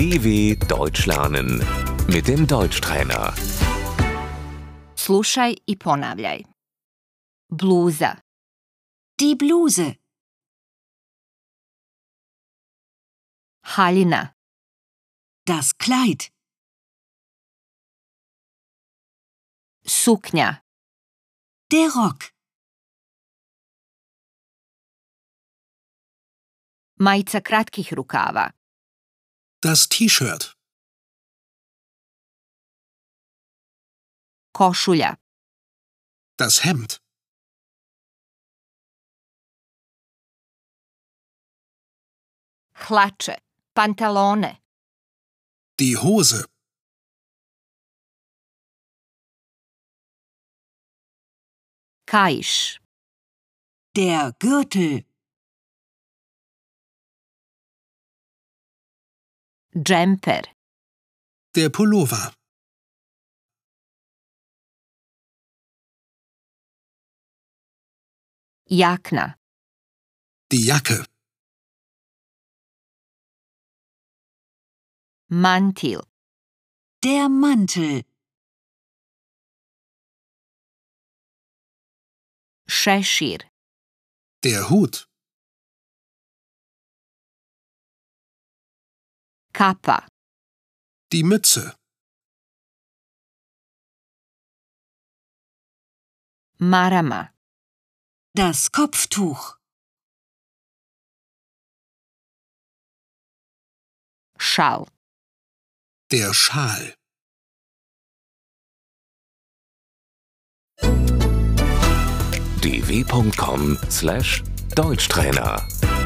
DW Deutsch lernen mit dem Deutschtrainer. Slušaj i ponavljaj. Bluza, Die Bluse, haljina, das Kleid, suknja, der Rock, majica kratkih rukava, Das T-Shirt, košulja, das Hemd, hlače, pantalone, die Hose, kaiš, der Gürtel, džemper, der Pullover, jakna, die Jacke, mantil, der Mantel, šešir, der Hut, kapa, die Mütze, marama, das Kopftuch, šal, der Schal. dw.com/deutschtrainer